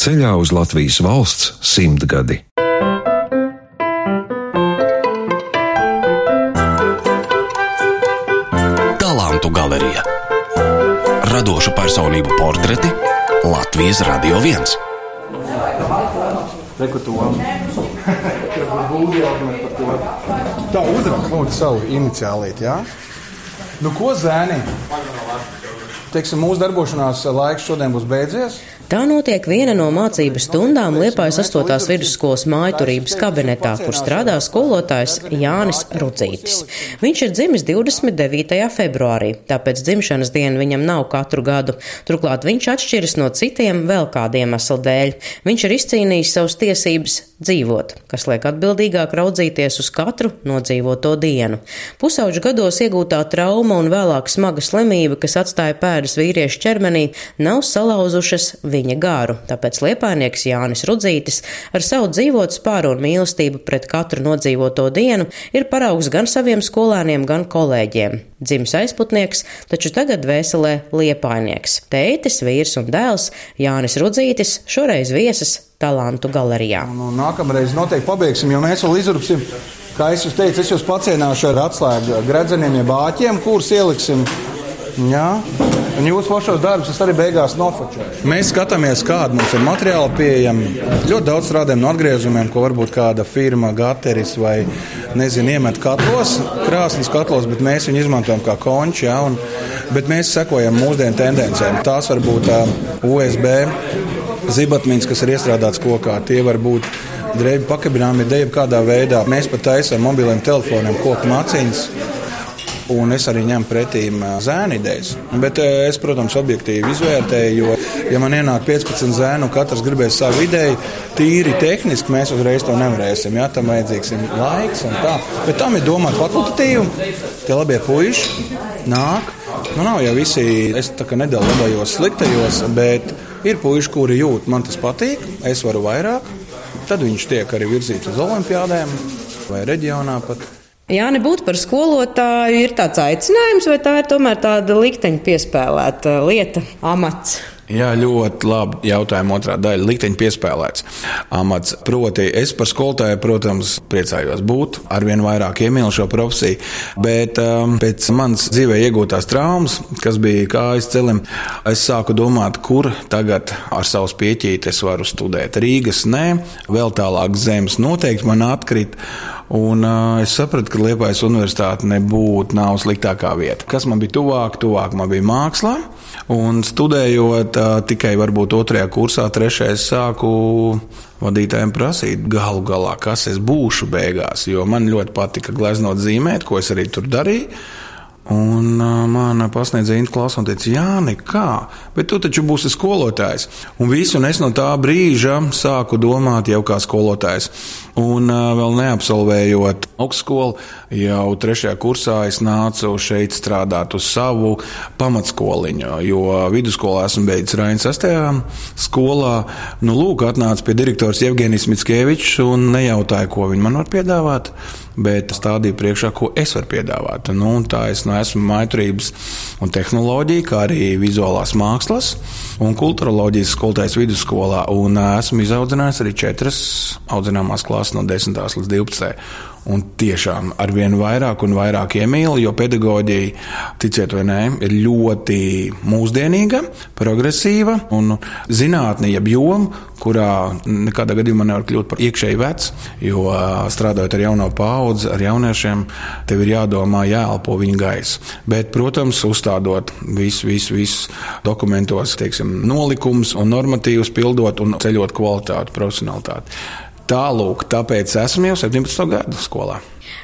ceļā uz Latvijas valsts simtgadi. Talantu galerija Radošu personību portreti Latvijas Radio 1. Tā uzrakst savu iniciālīti, jā? Nu, ko zēni? Teiksim, mūsu darbošanās laiks šodien būs beidzies. Tā notiek viena no mācību stundām Liepājas 8. vidusskolas mājturības kabinetā, kur strādā skolotājs Jānis Rudzītis. Viņš ir dzimis 29. februārī, tāpēc dzimšanas diena viņam nav katru gadu. Turklāt viņš atšķiras no citiem vēl kādiem iemeslu dēļ. Viņš ir izcīnījis savas tiesības dzīvot, kas liek atbildīgāk raudzīties uz katru nodzīvoto dienu. Pusauģu gados iegūtā trauma un vēlāk smaga slimība, kas atstāja pēdas vīriešu ķermenī, nav salauzušas viņa garu. Tāpēc liepainieks Jānis Rudzītis ar savu dzīvot spāru un mīlestību pret katru nodzīvoto dienu ir paraugs gan saviem skolēniem, gan kolēģiem. Dzimis aizputnieks, taču tagad vēselē liepainieks. Tētis, vīrs un dēls Jānis Rudzītis šoreiz viesis talantu galerijā. Nu, nākamreiz noteikti pabeigsim, jo mēs vēl izrupsim. Kā es jūs teicu, es jūs pacienāšu ar atslēgu gredzeniem, jeb āķiem, kurus ieliksim. Jā. Un jūsu pašos darbus es arī beigās nofočēšu. Mēs skatāmies, kāda mums ir materiāla pieejama. Ļoti daudz strādājam no atgriezumiem, ko varbūt kāda firma, gateris vai nezinu, iemet katlos, krāsnes katlos, bet mēs viņu izmantojam kā konči. Ja, un, bet mēs sekojam mūsdienu tendencēm. Tās var būt uh, USB zibatmīns, kas ir iestrādāts kokā. Tie var būt drēbi pakabināmi, deju kādā veidā. Mēs pat taisām mobiliem telefoniem koku maciņas. Un es arī ņemu pretī zēnu idejas. Bet es, protams, objektīvi izvērtēju, jo, ja man ienāk 15 zēnu, un katrs gribēs savu ideju, tīri tehniski mēs uzreiz to nevarēsim. Jā, tam vajadzīgs laiks un tā. Bet tam ir domāts fakultatīvi. Tie labie puiši nāk. Nu, nav jau visi, es tā kā nedēļu labajos sliktajos, bet ir puiši, kuri jūt, man tas patīk, es varu vairāk. Tad viņš tiek arī virzīts uz olimpiādēm vai reģionā pat. Jā, nebūt par skolotāju ir tāds aicinājums, vai tā ir tomēr tāda likteņa piespēlēta lieta, amats? Jā, ļoti labi. Jautājuma otrā daļa - likteņa piespēlēts amats. Proti, es par skolotāju, protams, priecājos būt, arvien vairāk iemīlu šo profesiju, bet um, pēc manas dzīvē iegūtās traumas, kas bija kājas celim, es sāku domāt, kur tagad ar savus pieķītes varu studēt. Rīgas nē, vēl tālāk zemes noteikti man atkrīt. Un uh, es sapratu, ka Liepājas universitāte nebūtu nav sliktākā vieta. Kas man bija tuvāk? Tuvāk man bija mākslā. Un studējot tikai varbūt otrajā kursā, trešajā sāku vadītājiem prasīt galu galā, kas es būšu beigās. Jo man ļoti patika gleznot zīmēt, ko es arī tur darīju. Un mana pasniedzēja Intu Klausa un teica, Jā, nekā, bet tu taču būsi skolotājs. Un visu un es no tā brīža sāku domāt jau kā skolotājs. Un vēl neapsolvējot augstskolu, jau trešajā kursā es nācu šeit strādāt uz savu pamatskoliņu, jo vidusskolā esmu beidzis Rainas 6. skolā. Nu, lūk, atnāca pie direktors Jevgenijs Mitskevičs un nejautāja, ko viņi man var piedāvāt bet stādīju priekšā, ko es varu piedāvāt. Nu, tā es nu, esmu maiturības un tehnoloģija, kā arī vizuālās mākslas un kultūroloģijas skolotājs vidusskolā. Un esmu izaudzinājis arī četras audzināmās klases no 10. līdz 12. Un tiešām ar vien vairāk un vairāk iemīlu, jo pedagoģija, ticiet vai nē, ir ļoti mūsdienīga, progresīva un zinātnē, jeb joma, kurā nekādā gadījumā nevar kļūt par iekšēji vecs, jo strādājot ar jauno paudzi, ar jauniešiem, tev ir jādomā, jāelpo viņa gaisa. Bet, protams, uzstādot visu, visu, visu dokumentos, teiksim, nolikums un normatīvus pildot un ceļot kvalitāti, profesionalitāti. Tālūk, tāpēc esmu jau 17 gadu skolā.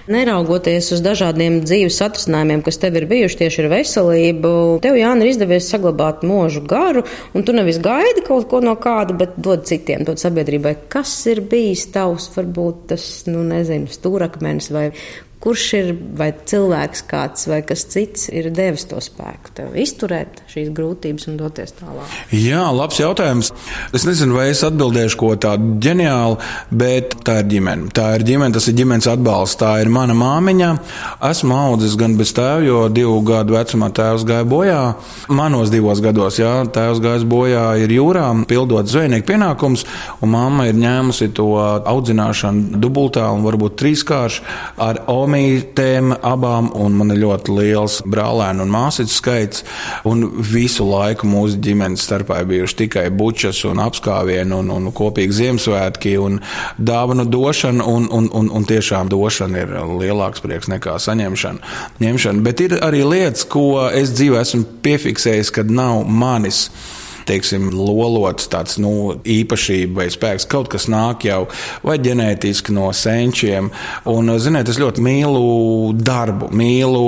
Neraugoties uz dažādiem dzīves atrisinājumiem, kas tev ir bijuši tieši ar veselību, tev, Jāni, ir izdevies saglabāt mūžu garu, un tu nevis gaidi kaut ko no kāda, bet dod citiem, dod sabiedrībai. Kas ir bijis tavs, varbūt tas, nu, nezinu, stūrakmenis vai Kurš ir vai cilvēks kāds vai kas cits ir devis to spēku tev izturēt šīs grūtības un doties tālāk? Jā, labs jautājums. Es nezinu, vai es atbildēšu ko tādu ģeniālu, bet tā ir ģimene. Tā ir ģimene, tas ir ģimenes atbalsts. Tā ir mana māmiņa. Esmu audzis gan bez tēva, jo divu gadu vecumā tēvs gāja bojā. Manos divos gados, jā, tēvs gājis bojā ir jūrā, pildot zvejnieku pienākumus, un mamma ir ņēmusi to audzināšanu dubultā un varbūt trīskārši ar omītēm abām, un man ir ļoti liels brālēnu un māsīcu skaits. Un visu laiku mūsu ģimenes starpā ir bijuši tikai bučas un apskāvieni un, un kopīgi Ziemassvētki un dāvanu došana, un, un, un, un tiešām došana ir lielāks prieks nekā saņemšana. Ņemšana. Bet ir arī lietas, ko es dzīvē esmu piefiksējis, kad nav manis teiksim, lolots, tāds nu, īpašība vai spēks. Kaut kas nāk jau vai ģenētiski no senčiem. Un, ziniet, es ļoti mīlu darbu, mīlu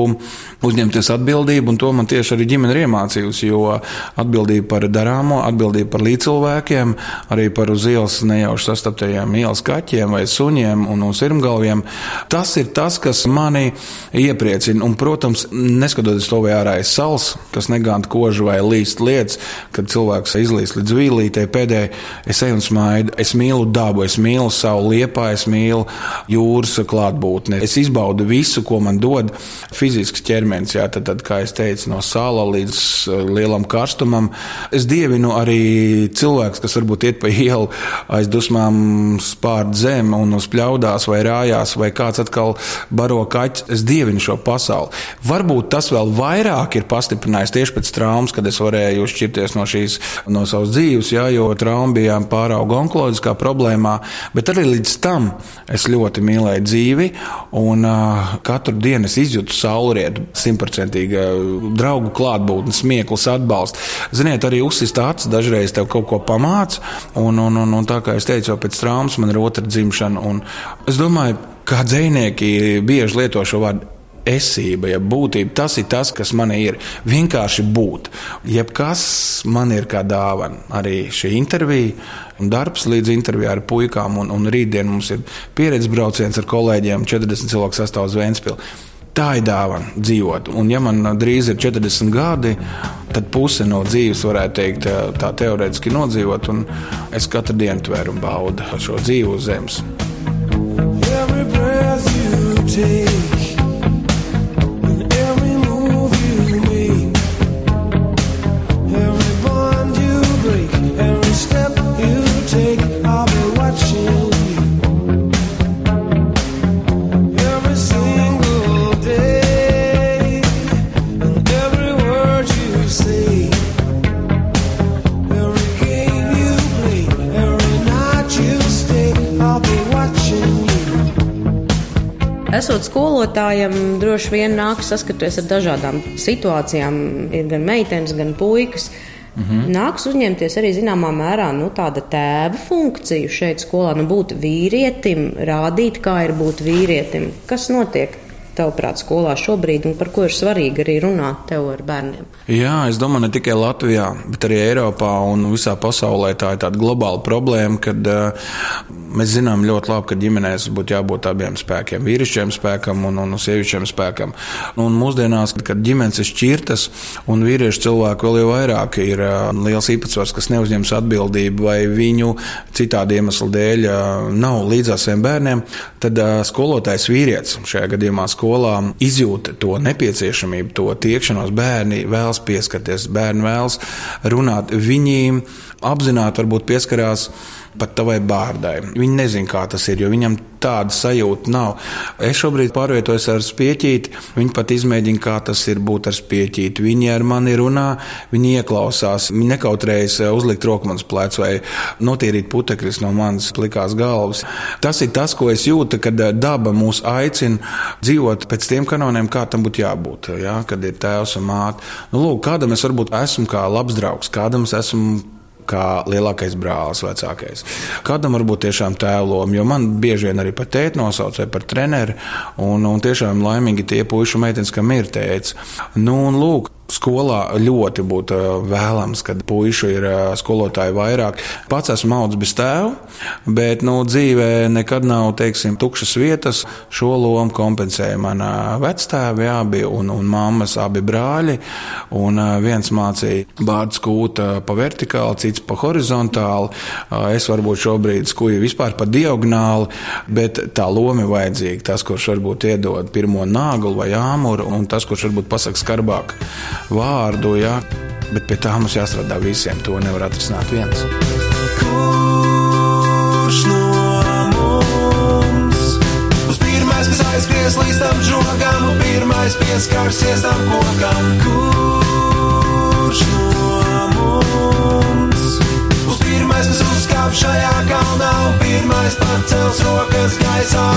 uzņemties atbildību, un to man tieši arī ģimene ir iemācījusi. Jo atbildība par darāmo, atbildība par līdzcilvēkiem, arī par uz ielas nejauši sastaptajiem ielas kaķiem vai suņiem un, un sirmgalviem, tas ir tas, kas mani iepriecina. Un, protams, neskatoties to vai ārā aiz sals, kas negānt kožu vai līst lietas, kad cilvēks cilvēks izlīst līdz vīlītei pēdējai, es eju un smaidu. Es mīlu dabu, es mīlu savu liepā, es mīlu jūras klātbūtni. Es izbaudu visu, ko man dod fizisks ķermenis. Jā, tad, tad, kā es teicu, no sāla līdz uh, lielam karstumam. Es dievinu arī cilvēks, kas varbūt iet pa ielu aiz dusmām spārd zem un uz pļaudās vai rājās, vai kāds atkal baro kaķis. Es dievinu šo pasauli. Varbūt tas vēl vairāk ir pastiprinājis tieši pēc traumas, kad es varēju šķirties no šīs no savas dzīves, jā, jo trauma bija pārauga onkoloģiskā problēmā, bet arī līdz tam es ļoti mīlēju dzīvi, un uh, katru dienu es izjūtu saulrietu, simtprocentīgi draugu klātbūtni, smieklus, atbalstu. Ziniet, arī uzsist acis dažreiz tev kaut ko pamāca, un, un, un, un tā kā es teicu, jau pēc traumas man ir otra dzimšana, un es domāju, kā dzinieki bieži lieto šo vārdu esība, ja būtība, tas ir tas, kas man ir. Vienkārši būt. Jebkas man ir kā dāvana. Arī šī intervija, darbs līdz intervijā ar puikām, un, un rītdien mums ir pieredzes brauciens ar kolēģiem, 40 cilvēku sastāvs Vēnspils. Tā ir dāvana dzīvot. Un, ja man drīz ir 40 gadi, tad puse no dzīves, varētu teikt, tā teorētiski nodzīvot. Es katru dienu tveru un baudu šo dzīvu uz zemes. Every breath you take Esot skolotājam, droši vien nāk saskaties ar dažādām situācijām. Ir gan meitenes, gan puikas. Mm -hmm. Nāks uzņemties arī zināmā mērā nu, tāda tēva funkciju šeit skolā, nu, būt vīrietim, rādīt, kā ir būt vīrietim. Kas notiek? Tavuprāt, skolā šobrīd, un par ko ir svarīgi arī runāt tev ar bērniem? Jā, es domāju, ne tikai Latvijā, bet arī Eiropā un visā pasaulē tā ir tāda globāla problēma, kad uh, mēs zinām ļoti labi, ka ģimenēs būtu jābūt abiem spēkiem, vīrišķiem spēkam un, un sievišķiem spēkam. Un mūsdienās, kad ģimenes ir šķirtas un vīriešu cilvēku vēl jau vairāk ir uh, liels īpatsvars, kas neuzņems atbildību vai viņu citādi iemeslu dēļ uh, nav līdzās saviem bērniem, tad skolotājs vīrietis šajā gadījumā skolotājs skolā izjūta to nepieciešamību, to tiekšanos. Bērni vēlas pieskarties, bērni vēlas runāt. Viņi apzināti varbūt pieskarās pat tavai bārdai. Viņi nezina, kā tas ir, jo viņam tāda sajūta nav. Es šobrīd pārvietojos ar spieķīti, viņi pat izmēģina, kā tas ir būt ar spieķīti. Viņi ar mani runā, viņi ieklausās, viņi nekautrējas uzlikt roku manas plecs vai notīrīt putekļus no manas plikās galvas. Tas ir tas, ko es jūtu, kad daba mūs aicina dzīvot pēc tiem kanoniem, kā tam būtu jābūt. Ja? Kad ir tēvs un māte. Nu, lūk, kādam es varbūt esmu kā labs draugs, kādam es esmu kā lielākais brālis, vecākais. Kādam varbūt tiešām tēlom, jo man bieži vien arī par tēti nosauc vai par treneri, un, un tiešām laimīgi tie puiši un meitenes, kam ir tēts. Nu, un lūk, skolā ļoti būtu vēlams, kad puišu ir skolotāji vairāk. Pats esmu audzis bez tēva, bet nu, dzīvē nekad nav teiksim, tukšas vietas. Šo lomu kompensēja mana vectēva, bija un, un mammas abi brāļi. Un viens mācīja bārdu skūta pa vertikāli, cits pa horizontāli. Es varbūt šobrīd skuju vispār pa diagonāli, bet tā loma ir vajadzīga. Tas, kurš varbūt iedod pirmo nāglu vai āmuru, un tas, kurš varbūt pasaka skarbāk vārdu, ja? bet pie tā mums jāstrādā visiem. To nevar atrisināt viens. Kurš no mums būs pirmais, kas aizskries līdz tam žogam, un pirmais pieskarsies tam kokam? Kurš no mums būs pirmais, kas uzkāp šajā kalnā, un pirmais pacels rokas gaisā?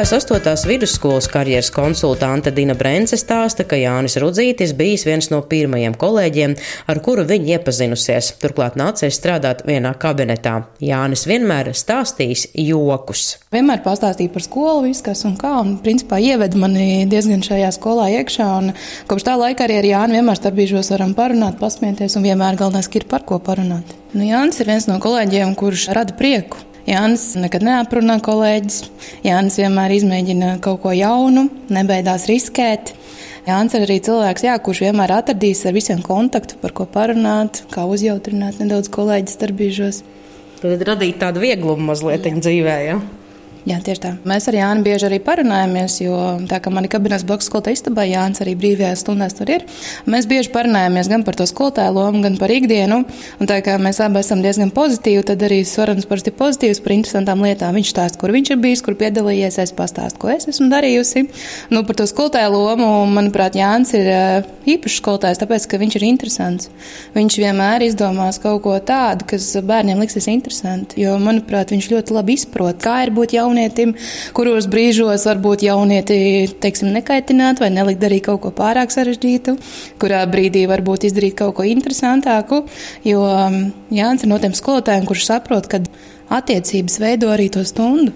Liepājas 8. vidusskolas karjeras konsultante Dina Brence stāsta, ka Jānis Rudzītis bijis viens no pirmajiem kolēģiem, ar kuru viņa iepazinusies. Turklāt nācies strādāt vienā kabinetā. Jānis vienmēr stāstīs jokus. Vienmēr pastāstīja par skolu, viss kas un kā, un principā ieved mani diezgan šajā skolā iekšā. Kopš tā laika arī ar Jānu vienmēr starp brīžos varam parunāt, pasmieties, un vienmēr galvenais ir par ko parunāt. Nu, Jānis ir viens no kolēģiem, kurš rada prieku. Jānis nekad neaprunā kolēģis. Jānis vienmēr izmēģina kaut ko jaunu, nebeidās riskēt. Jānis ir arī cilvēks, jā, kurš vienmēr atradīs ar visiem kontaktu, par ko parunāt, kā uzjautrināt nedaudz kolēģis darbīžos. Tad radīt tādu vieglumu mazliet dzīvē. Ja? Jā, tieši tā. Mēs ar Jānu bieži arī parunājamies, jo tā kā mani kabinets blakus skolotāja istabā, Jānis arī brīvajās stundās tur ir. Mēs bieži parunājamies gan par to skolotāju lomu, gan par ikdienu. Un tā kā mēs abi esam diezgan pozitīvi, tad arī Sorans parasti pozitīvs par interesantām lietām. Viņš stāsta, kur viņš ir bijis, kur piedalījies, es pastāstu, ko es esmu darījusi. Nu, par to skolotāju lomu, manuprāt, Jānis ir īpašs skolotājs, tāpēc, ka viņš ir interesants. Viņš vienmēr izdomās kaut ko tādu, kas bērniem liksies interesanti, jo, manuprāt, viņš ļoti labi izprot, kā ir būt jaunam jaunietim, kuros brīžos varbūt jaunieti, teiksim, nekaitināt vai nelikt darīt kaut ko pārāk sarežģītu, kurā brīdī varbūt izdarīt kaut ko interesantāku, jo um, Jānis ir no tiem skolotājiem, kurš saprot, ka attiecības veido arī to stundu.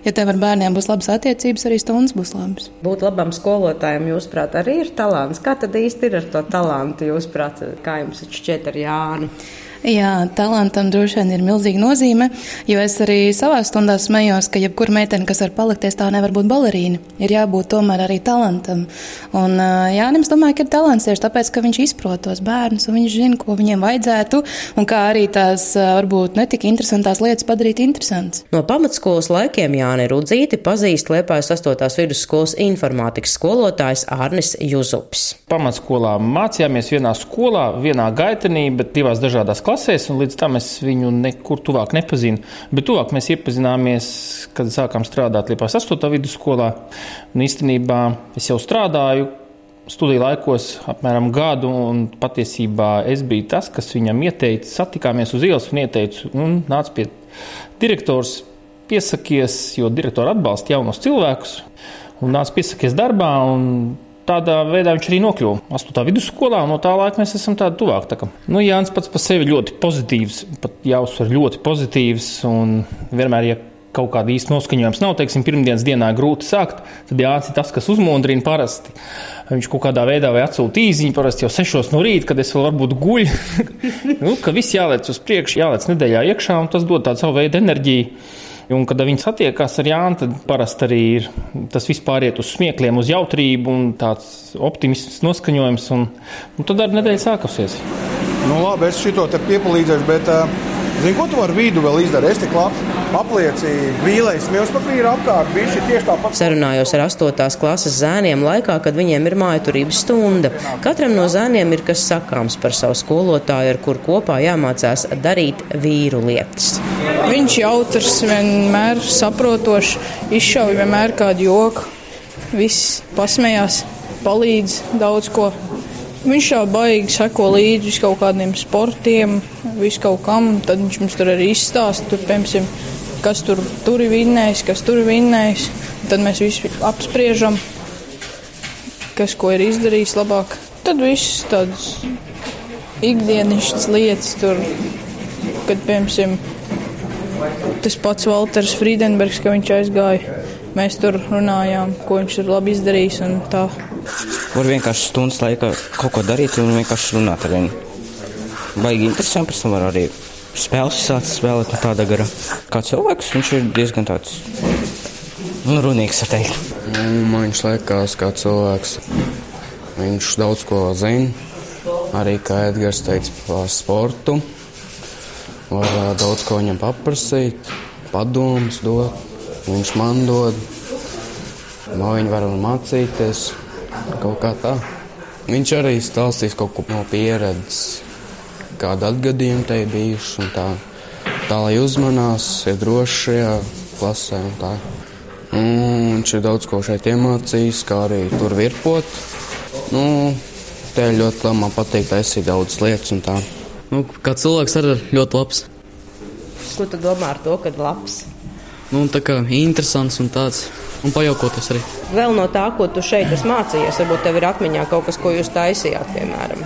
Ja tev ar bērniem būs labas attiecības, arī stundas būs labas. Būt labam skolotājam, jūsuprāt, arī ir talants. Kā tad īsti ir ar to talantu, jūsuprāt, kā jums šķiet ar Jānu? Jā, talantam droši vien ir milzīga nozīme, jo es arī savā stundā smējos, ka jebkura meitene, kas var palikties, tā nevar būt balerīna. Ir jābūt tomēr arī talantam. Un Jānis domāju, ka ir talants tieši tāpēc, ka viņš izprot tos bērnus un viņš zina, ko viņiem vajadzētu un kā arī tās varbūt netik interesantās lietas padarīt interesantas. No pamatskolas laikiem Jāni Rudzīti pazīst Liepājas 8. vidusskolas informātikas skolotājs Arnis Juzups. Pamatskolā mācījāmies vienā skolā, vienā gaitenī, bet divās dažādās klasēs klasēs, un līdz tam es viņu nekur tuvāk nepazinu. Bet tuvāk mēs iepazināmies, kad sākām strādāt Liepās 8. vidusskolā. Un īstenībā es jau strādāju studiju laikos apmēram gadu, un patiesībā es biju tas, kas viņam ieteica, satikāmies uz ielas un ieteicu, un nāc pie direktors, piesakies, jo direktori atbalsta jaunus cilvēkus, un nāc piesakies darbā. Tādā veidā viņš arī nokļuva 8. vidusskolā, un no tā laika mēs esam tādi tuvāk. Tā kā. nu, Jānis pats par sevi ļoti pozitīvs, pat jāuzsver ļoti pozitīvs. Vienmēr, ja kaut kāda īsta noskaņojums nav, teiksim, pirmdienas dienā grūti sākt, tad Jānis ir tas, kas uzmundrina parasti. Viņš kaut kādā veidā vai atsūta īziņu, parasti jau 6 no rīta, kad es vēl varbūt guļu. nu, ka viss jālec uz priekšu, jālec nedēļā iekšā, un tas dod tādu savu veidu enerģiju. Un, kad viņi satiekās ar Jānu, tad parasti arī ir tas vispār iet uz smiekliem, uz jautrību un tāds optimistisks noskaņojums. Un, un tad darba nedēļa sākusies. Nu, labi, es šito te piepalīdzēšu, bet uh, zinu, ko tu vari vidu vēl izdarīt. Es tik labi apliecīja vīlējas milzpapīra apkārt. Viņš ir tieši tāpat. Sarunājos ar 8. klases zēniem laikā, kad viņiem ir mājturības stunda. Katram no zēniem ir kas sakāms par savu skolotāju, ar kur kopā jāmācās darīt vīru lietas. Viņš jautrs, vienmēr saprotošs, izšauja vienmēr kādu joku. Viss pasmējās, palīdz daudz ko. Viņš jau baigi seko līdzi kaut kādiem sportiem, visu kaut kam. Tad viņš mums tur arī izstāsta, tur, piemēram, kas tur, tur ir vinnējis, kas tur ir vinnējis. Tad mēs visi apspriežam, kas ko ir izdarījis labāk. Tad viss tādas ikdienišķas lietas, tur, kad, piemēram, Tas pats Walters Friedenbergs, ka viņš aizgāja. Mēs tur runājām, ko viņš ir labi izdarījis un tā. Var vienkārši stundas laikā kaut ko darīt un vienkārši runāt ar viņu. Baigi interesanti, pēc tam var arī spēles sācis spēlēt no tāda gara. Kā cilvēks viņš ir diezgan tāds nu, runīgs, var teikt. Nu, man viņš liekas kā cilvēks. Viņš daudz ko zina. Arī kā Edgars teica par sportu. Var daudz ko viņam paprasīt, padomus dot. Viņš man dod. Man viņi var mācīties kaut kā tā. Viņš arī stāstīs kaut ko no pieredzes, kāda atgadījuma te ir bijuši. Tā, tā lai uzmanās, ir droši šajā klasē. Un tā. Un viņš ir daudz ko šeit iemācījis, kā arī tur virpot. Nu, te ļoti labi man patīk taisīt daudzas lietas un tā. Nu, kā cilvēks arī ļoti labs. Ko tu domā ar to, kad labs? Nu, tā kā interesants un tāds, un pajaukoties arī. Vēl no tā, ko tu šeit esi mācījies, varbūt tev ir atmiņā kaut kas, ko jūs taisījāt, piemēram.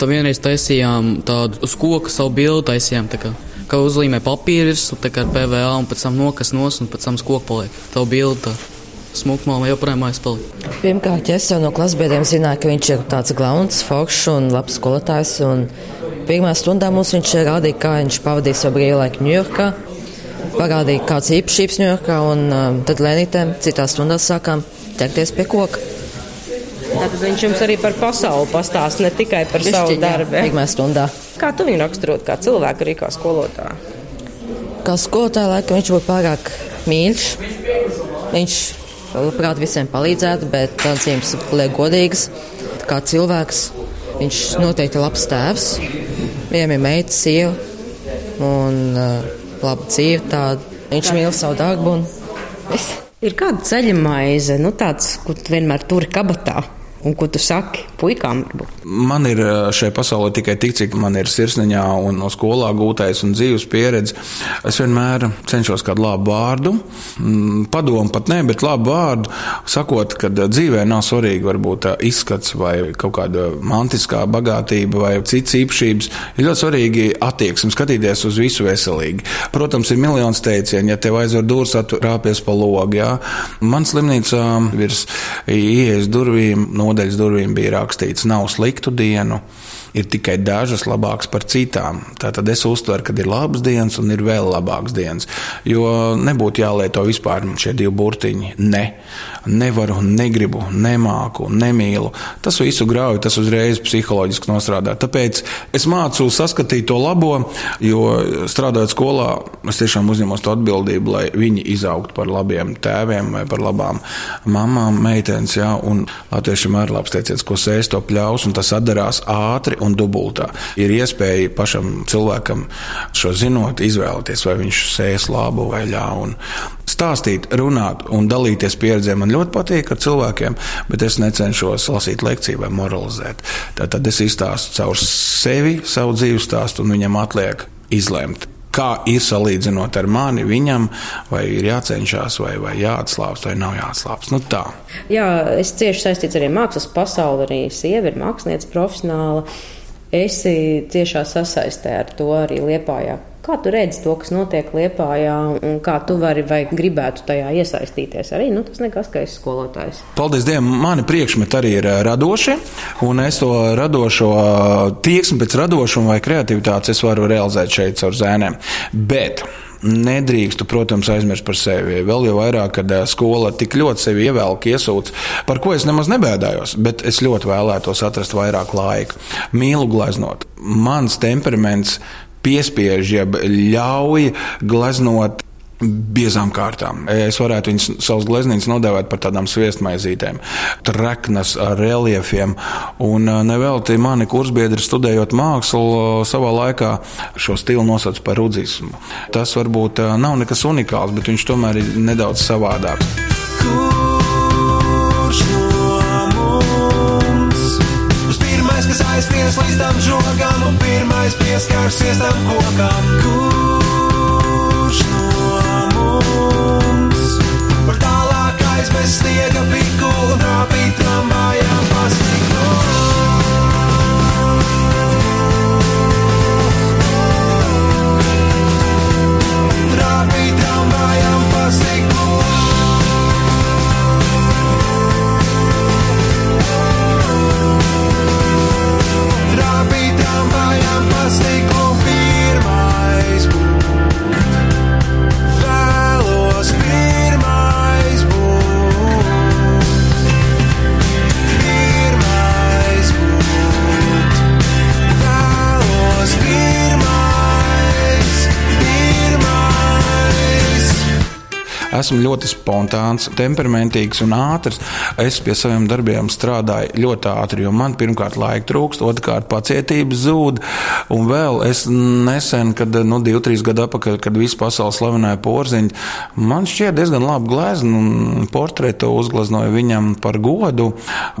Tā vienreiz taisījām tādu uz koka savu bildi, taisījām tā kā, kā uzlīmē papīrs, tā kā ar PVA, un pēc tam nokas nos, un pēc tam uz koka paliek. Tā bildi tā. Smukmāla joprojām aizpaliek. Pirmkārt, es jau no klasbiedriem zināju, ka viņš ir tāds glauns, foršs un labs skolotājs. Un pirmā stundā mums viņš rādīja, kā viņš pavadīja savu brīvlaiku Ņujorkā parādīja kāds īpašības ņūrkā, un um, tad lēnītēm citās stundās sākām ķerties pie koka. Tātad viņš jums arī par pasauli pastāsta, ne tikai par Višķiņā, savu darbu. Pirmā stundā. Kā tu viņu raksturot kā cilvēku, arī kā skolotāju? Kā skolotāja, laikam viņš būtu pārāk mīļš. Viņš labprāt visiem palīdzētu, bet acīms liek godīgs. Kā cilvēks viņš noteikti ir labs tēvs. Viņam ir meita, sieva. Un, uh, laba dzīve, tāda. Viņš mīl savu darbu. Un... Ir kāda ceļa maize, nu tāds, kur tu vienmēr turi kabatā. Un ko tu saki puikām? Man ir šai pasaulē tikai tik, cik man ir sirsniņā un no skolā gūtais un dzīves pieredze. Es vienmēr cenšos kādu labu vārdu, mm, padomu pat ne, bet labu vārdu, sakot, ka dzīvē nav svarīgi varbūt izskats vai kaut kāda mantiskā bagātība vai citas īpašības. Ir ļoti svarīgi attieksme, skatīties uz visu veselīgi. Protams, ir miljons teicienu, ja tev aizver durvis, atrāpies pa logu. Jā. Man slimnīcā virs ieejas durvīm no nodaļas durvīm bija rakstīts: Nav sliktu dienu, ir tikai dažas labākas par citām. Tātad es uztveru, ka ir labas dienas un ir vēl labākas dienas. Jo nebūtu jālieto vispār šie divi burtiņi. Ne. Nevaru, negribu, nemāku, nemīlu. Tas visu grauj, tas uzreiz psiholoģiski nostrādā. Tāpēc es mācu saskatīt to labo, jo strādājot skolā, es tiešām uzņemos to atbildību, lai viņi izaugtu par labiem tēviem vai par labām mamām, meitenes. Ja? Un latviešiem ir labs teiciens, ko sēž to pļaus, un tas atdarās ātri un dubultā. Ir iespēja pašam cilvēkam šo zinot, izvēlēties, vai viņš sēs labu vai ļaunu. Stāstīt, runāt un dalīties pieredzē man ļoti patīk ar cilvēkiem, bet es necenšos lasīt lekciju vai moralizēt. Tad es izstāstu caur sevi savu dzīves stāstu, un viņam atliek izlemt kā ir salīdzinot ar mani, viņam, vai ir jācenšas, vai, vai jāatslābst, vai nav jāatslābst. Nu, tā. Jā, es cieši saistīts arī ar mākslas pasauli, arī sieva ir mākslinieca profesionāla. Esi ciešā sasaistē ar to arī Liepājā. Kā tu redzi to, kas notiek Liepājā, un kā tu vari vai gribētu tajā iesaistīties? Arī nu, tas nekas, ka esi skolotājs. Paldies Dievam, mani priekšmeti arī ir radoši, un es to radošo tieksmi pēc radošuma vai kreativitātes varu realizēt šeit caur zēnēm. Bet Nedrīkstu, protams, aizmirst par sevi. Vēl jau vairāk, kad skola tik ļoti sevi ievelk, iesūdz, par ko es nemaz nebēdājos, bet es ļoti vēlētos atrast vairāk laika. Mīlu gleznot. Mans temperaments piespiež, jeb ļauj gleznot biezām kārtām. Es varētu viņus savus gleznītes nodēvēt par tādām sviestmaizītēm, treknas ar reliefiem. Un nevelti mani kursbiedri studējot mākslu savā laikā šo stilu nosauc par rudzismu. Tas varbūt nav nekas unikāls, bet viņš tomēr ir nedaudz savādāks. Kurš no mums? Pirmais, kas aizspies līdz tam žogam, un pirmais pieskarsies tam kokam. Kur aizmest sniega piku un rāpīt tramvājām pasniku. Trā esmu ļoti spontāns, temperamentīgs un ātrs. Es pie saviem darbiem strādāju ļoti ātri, jo man pirmkārt laika trūkst, otrkārt pacietības zūd. Un vēl es nesen, kad nu, divi, trīs gadu atpakaļ, kad visa pasaule slavināja porziņu, man šķiet diezgan labi gleznu portretu uzgleznoju viņam par godu.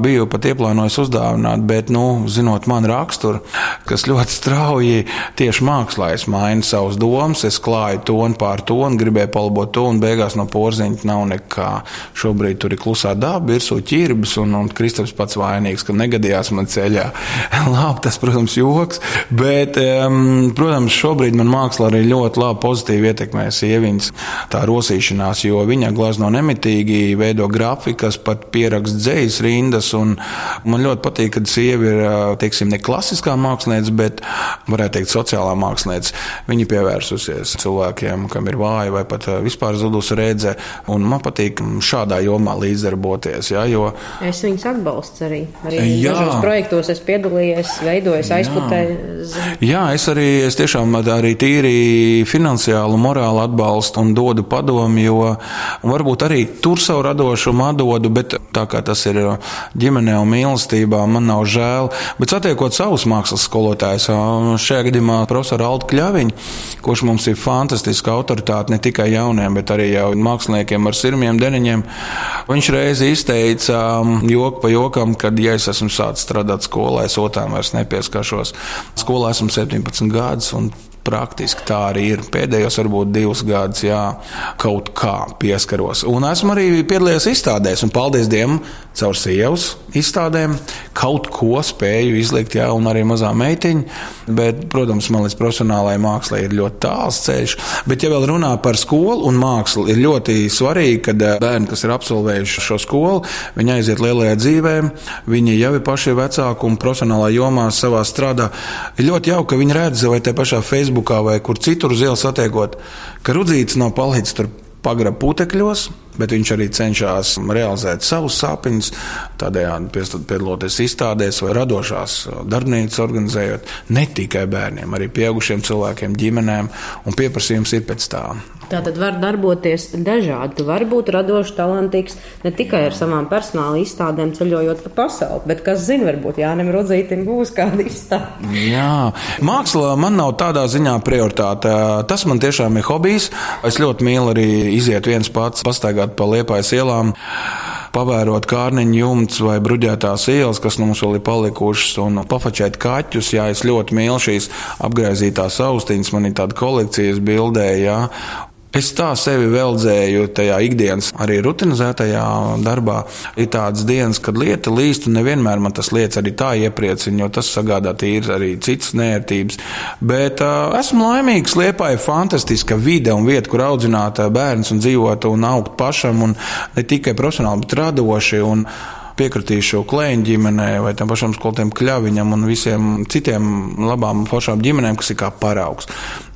Biju pat ieplānojis uzdāvināt, bet, nu, zinot man raksturu, kas ļoti strauji tieši mākslā es mainu savus domas, es klāju tonu pār tonu, gribēju palabot to un beigās no porziņa nav nekā. Šobrīd tur ir klusā daba, virsū ķirbis un, un Kristaps pats vainīgs, ka negadījās man ceļā. labi, tas, protams, joks, bet, um, protams, šobrīd man māksla arī ļoti labi pozitīvi ietekmē sieviņas tā rosīšanās, jo viņa glazno nemitīgi, veido grafikas, pat pierakst dzējas rindas, un man ļoti patīk, kad sievi ir, teiksim, ne klasiskā mākslinieca, bet, varētu teikt, sociālā mākslinieca. Viņa pievērsusies cilvēkiem, kam ir vāja vai pat vispār zudusi redze, un man patīk šādā jomā līdzdarboties, ja, jo... Es viņus atbalstu arī. Arī jā. dažos projektos es piedalījies, veidojos, aizputēju. Jā, es arī es tiešām arī tīri finansiālu, morālu atbalstu un dodu padomu, jo varbūt arī tur savu radošumu atdodu, bet tā kā tas ir ģimenē un mīlestībā, man nav žēl. Bet satiekot savus mākslas skolotājus, šajā gadījumā profesoru Altu Kļaviņu, kurš mums ir fantastiska autoritāte ne tikai jauniem, bet arī jau māksliniekiem ar sirmiem deniņiem, viņš reiz izteica joku pa jokam, kad, ja es esmu sācis strādāt skolā, es otām vairs nepieskaršos. Skolā esmu 17 gadus. Praktiski tā arī ir. Pēdējos, varbūt divus gadus, jā, kaut kā pieskaros. Un esmu arī piedalījies izstādēs, un paldies Dievam, caur sievas izstādēm kaut ko spēju izlikt, jā, un arī mazā meitiņa. Bet, protams, man līdz profesionālajai mākslai ir ļoti tāls ceļš. Bet, ja vēl runā par skolu un mākslu, ir ļoti svarīgi, ka eh, bērni, kas ir absolvējuši šo skolu, viņi aiziet lielajā dzīvē, viņi jau ir paši vecāki un profesionālā jomā savā strādā. Ir ļoti jauki, ka viņi redz vai te pašā Facebookā vai kur citur uz ielas satiekot, ka rudzīts nav palicis tur pagrab putekļos, bet viņš arī cenšas realizēt savus sapņus, tādējādi piedaloties izstādēs vai radošās darbnīcas organizējot ne tikai bērniem, arī pieaugušiem cilvēkiem, ģimenēm, un pieprasījums ir pēc tā. Tā tad var darboties dažādi. Tu vari būt radošs, talantīgs ne tikai ar savām personāla izstādēm, ceļojot pa pasauli, bet kas zina, varbūt Jānis Rudzītam būs kāda izstāde. Jā, mākslā man nav tādā ziņā prioritāte. Tas man tiešām ir hobijs. Es ļoti mīlu arī iziet viens pats, pastaigāt pa liepais ielām pavērot kārniņu jumts vai bruģētās ielas, kas mums vēl ir palikušas, un pafačēt kaķus. Jā, es ļoti mīlu šīs apgaizītās austiņas, man ir tāda kolekcijas bildē, jā. Es tā sevi veldzēju tajā ikdienas, arī rutinizētajā darbā. Ir tādas dienas, kad lieta līst, un nevienmēr man tas lietas arī tā iepriecina, jo tas sagādā tīri arī citas nērtības. Bet uh, esmu laimīgs, Liepā ir fantastiska vide un vieta, kur audzināt bērns un dzīvot un augt pašam, un ne tikai profesionāli, bet radoši. Un, piekritīšu klēņu ģimenē vai tam pašam skolotājam Kļaviņam un visiem citiem labām foršām ģimenēm, kas ir kā paraugs.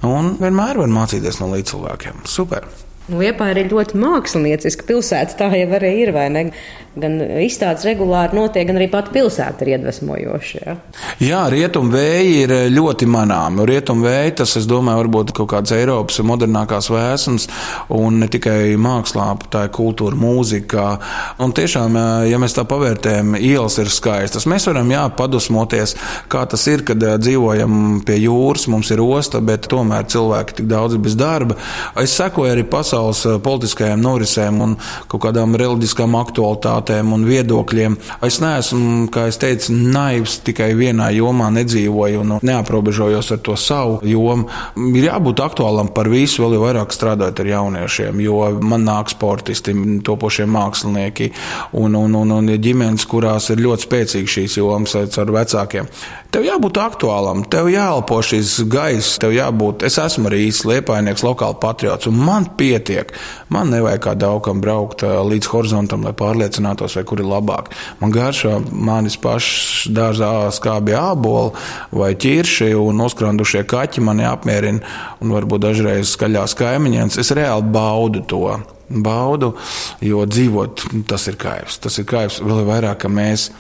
Un vienmēr var mācīties no līdzcilvēkiem. Super! Liepa ir ļoti mākslinieciska pilsēta, tā jau arī ir? Gan izstādes regulāri notiek, gan arī pati pilsēta ir iedvesmojoša. Ja? Jā, rietumvēji ir ļoti manāmi. Rietumvēji tas, es domāju, varbūt kaut kāds Eiropas modernākās vēsmas, un ne tikai mākslā, tā ir kultūra, mūzika. Un tiešām, ja mēs tā pavērtējam, ielas ir skaistas. Mēs varam, jā, padusmoties, kā tas ir, kad dzīvojam pie jūras, mums ir osta, bet tomēr cilvēki tik daudz ir bez darba. Es sekoju arī pasaules politiskajām norisēm un kaut kādām reliģiskām aktualitātēm aktivitātēm un viedokļiem. Es neesmu, kā es teicu, naivs tikai vienā jomā, nedzīvoju un neaprobežojos ar to savu jomu. Ir jābūt aktuālam par visu, vēl vairāk strādājot ar jauniešiem, jo man nāk sportisti, topošie mākslinieki un, un, un, un ģimenes, kurās ir ļoti spēcīgi šīs jomas ar vecākiem. Tev jābūt aktuālam, tev jāelpo šis gaiss, tev jābūt. Es esmu arī īsts liepainieks, lokāli patriots, un man pietiek. Man nevajag kā daudam braukt līdz horizontam, lai pārliecinātos, vai kur ir labāk. Man garšo manis pašs dārzā skābi āboli vai ķirši, un noskrandušie kaķi mani apmierina, un varbūt dažreiz skaļās kaimiņienes. Es reāli baudu to baudu, jo dzīvot tas ir kaivs. Tas ir kaivs vēl vairāk, ka mēs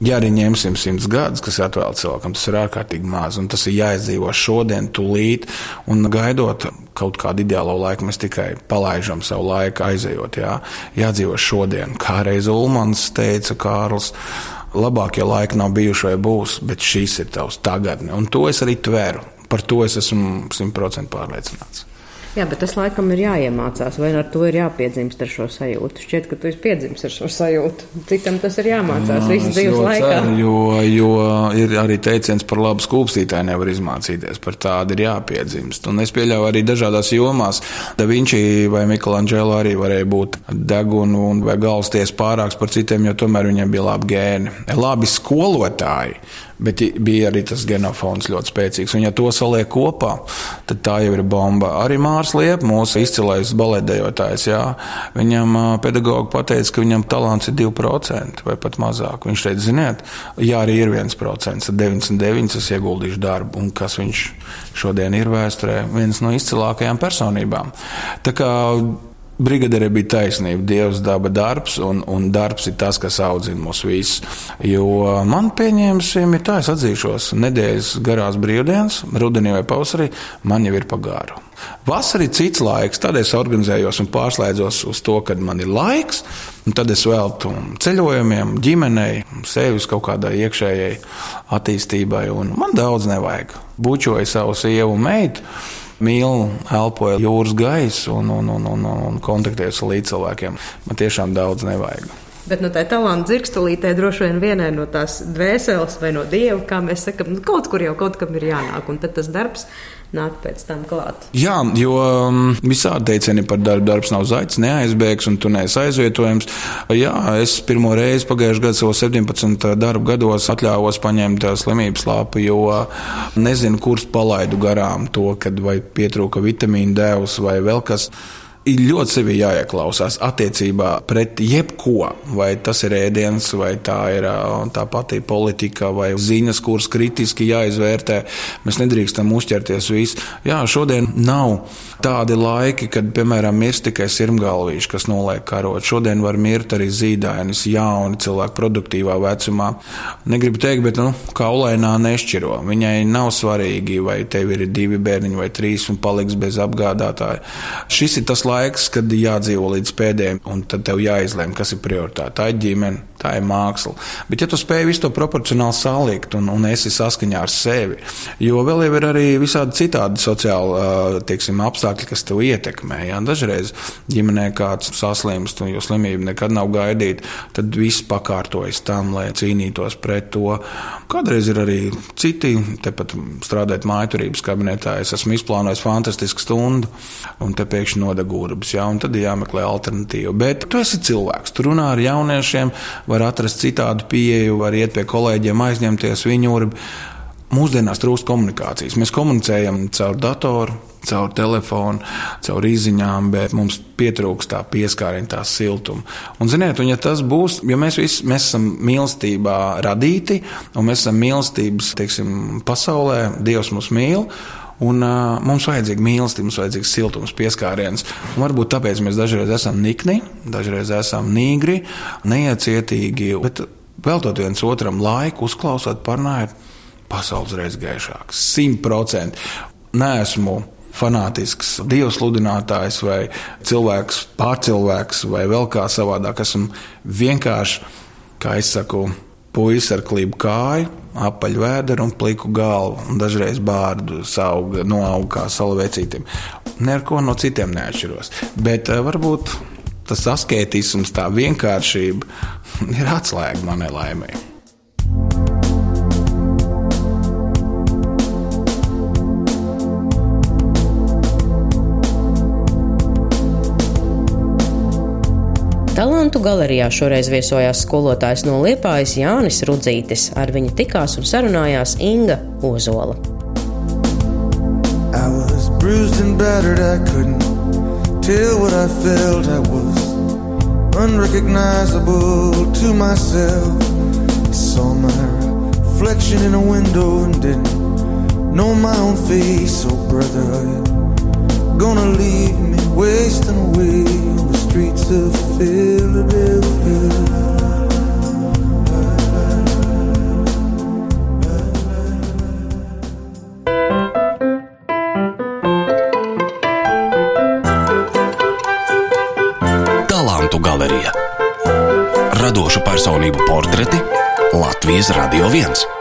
Ja arī ņemsim simts gadus, kas atvēl cilvēkam, tas ir ārkārtīgi maz, un tas ir jāizdzīvo šodien, tūlīt, un gaidot kaut kādu ideālo laiku, mēs tikai palaidām savu laiku, aizejot. Jā. Jādzīvo šodien, kā reiz Ulmans teica, Kārls. Labākie laiki nav bijuši vai būs, bet šis ir tavs tagadne, un to es arī tveru. Par to es esmu simtprocentīgi pārliecināts. Jā, bet tas laikam ir jāiemācās, vai ar to ir jāpiedzimst ar šo sajūtu. Šķiet, ka tu esi piedzimis ar šo sajūtu. Citam tas ir jāmācās Jā, visas dzīves laikā. Ceru, jo, jo ir arī teiciens par labu skūpstītāju nevar izmācīties, par tādu ir jāpiedzimst. Un es pieļauju arī dažādās jomās. Da Vinci vai Michelangelo arī varēja būt degunu un vai galvasties pārāks par citiem, jo tomēr viņiem bija labi gēni. Labi skolotāji bet bija arī tas genofons ļoti spēcīgs. Un, ja to saliek kopā, tad tā jau ir bomba. Arī Mārs Liepa, mūsu izcilais baletdejotājs, viņam pedagogi teica, ka viņam talants ir 2% vai pat mazāk. Viņš teica, ziniet, jā, arī ir 1%, tad 99% es ieguldīšu darbu, un kas viņš šodien ir vēsturē, viens no izcilākajām personībām. Tā kā Brigadierē bija taisnība, Dievs daba darbs, un, un darbs ir tas, kas audzina mūs visus. Jo man pieņēmsim, ir tā, es atzīšos, nedēļas garās brīvdienas, rudenī vai pavasarī, man jau ir pagāru. Vasarā ir cits laiks, tad es organizējos un pārslēdzos uz to, kad man ir laiks, tad es veltu ceļojumiem, ģimenei, sevis kaut kādai iekšējai attīstībai, man daudz nevajag. Bučoju savu sievu un meitu mīlu, elpoju jūras gaisu un, un, un, un, un kontaktējas ar līdzcilvēkiem. Man tiešām daudz nevajag. Bet no tā talanta dzirkstulītē droši vien vienai no tās dvēseles vai no dieva, kā mēs sakām, nu, kaut kur jau kaut kam ir jānāk, un tad tas darbs nāk pēc tam klāt. Jā, jo um, visādi teicieni par darbu, darbs nav zaļs, neaizbēgs un tu neesi aizvietojams. Jā, es pirmo reizi pagājušajā gadā, savos 17 darba gados, atļāvos paņemt slimības lapu, jo nezinu, kurš palaidu garām to, kad vai pietrūka vitamīnu devs vai vēl kas ir ļoti sevi jāieklausās attiecībā pret jebko. Vai tas ir ēdiens, vai tā ir tā pati politika, vai ziņas, kuras kritiski jāizvērtē. Mēs nedrīkstam uzķerties visu. Jā, šodien nav tādi laiki, kad, piemēram, mirst tikai sirmgalvīši, kas noliek karot. Šodien var mirt arī zīdainis, jauni cilvēki produktīvā vecumā. Negribu teikt, bet nu, kaulainā nešķiro. Viņai nav svarīgi, vai tev ir divi bērniņi vai trīs un paliks bez apgādātāja. Šis ir tas laiks, kad jādzīvo līdz pēdējiem, un tad tev jāizlem, kas ir prioritāte. Tā ir ģimene, tā ir māksla. Bet, ja tu spēj visu to proporcionāli salikt un, un esi saskaņā ar sevi, jo vēl jau ir arī visādi citādi sociāli teiksim, apstākļi, kas tev ietekmē. Ja? Dažreiz ģimenē kāds saslimst, jo slimība nekad nav gaidīta, tad viss pakārtojas tam, lai cīnītos pret to. Kādreiz ir arī citi, tepat strādājot mājturības kabinetā, es esmu izplānojis fantastisku stundu, un te pēkšņi nodegūrabas, ja? un tad ir jāmeklē alternatīva. Bet tu esi cilvēks, tu runā ar jauniešiem, var atrast citādu pieeju, var iet pie kolēģiem, aizņemties viņu urbi. Mūsdienās trūkst komunikācijas. Mēs komunicējam caur datoru, caur telefonu, caur izziņām, bet mums pietrūkst tā pieskāriena, tā siltuma. Un, ziniet, un ja tas būs, jo mēs visi mēs esam mīlestībā radīti, un mēs esam mīlestības teiksim, pasaulē, Dievs mūs mīl. Un, uh, mums vajadzīga mīlestība, mums vajadzīgs siltums, pieskāriens. Un varbūt tāpēc mēs dažreiz esam nikni, dažreiz esam nīgri, neiecietīgi. Bet veltot viens otram laiku, uzklausot, parunājot, pasaules reiz gaišāks. Simt procenti. Nē, esmu fanātisks dievsludinātājs vai cilvēks, pārcilvēks vai vēl kā savādāk. Esmu vienkārši, kā es saku, puisis ar klibu kāju, apaļu vēderu un pliku galvu, un dažreiz bārdu sauga, noauga kā salavecītim. Neko no citiem neatšķiros. Bet uh, varbūt tas asketisms, tā vienkāršība ir atslēga manai laimēji. Talantu galerijā šoreiz viesojās skolotājs no Liepājas Jānis Rudzītis. Ar viņu tikās un sarunājās Inga Ozola. Tell what I felt, I was unrecognizable to myself. I saw my reflection in a window and didn't know my own face. Oh, brother, are you gonna leave me wasting away on the streets of Philadelphia. Radošu personību portreti Latvijas Radio 1.